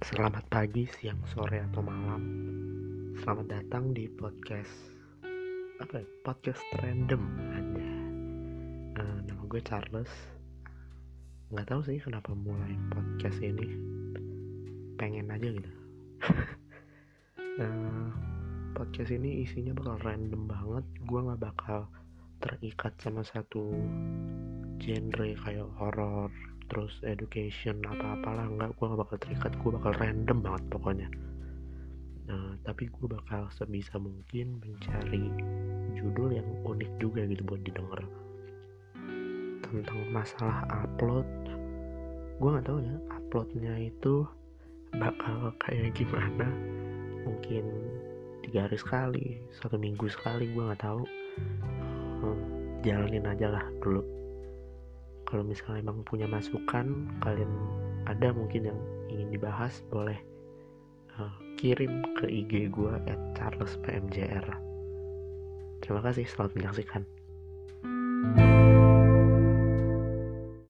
Selamat pagi, siang, sore, atau malam. Selamat datang di podcast apa ya? Podcast random ada. Uh, nama gue Charles. Nggak tahu sih kenapa mulai podcast ini. Pengen aja gitu. uh, podcast ini isinya bakal random banget. Gue nggak bakal terikat sama satu genre kayak horror terus education apa-apalah nggak gue gak bakal terikat gue bakal random banget pokoknya. Nah, tapi gue bakal sebisa mungkin mencari judul yang unik juga gitu buat didengar. Tentang masalah upload. Gue nggak tahu ya uploadnya itu bakal kayak gimana. Mungkin tiga hari sekali satu minggu sekali gue nggak tahu. Hmm, jalanin aja lah dulu kalau misalnya emang punya masukan kalian ada mungkin yang ingin dibahas boleh uh, kirim ke IG gue at charlespmjr. Terima kasih selamat menyaksikan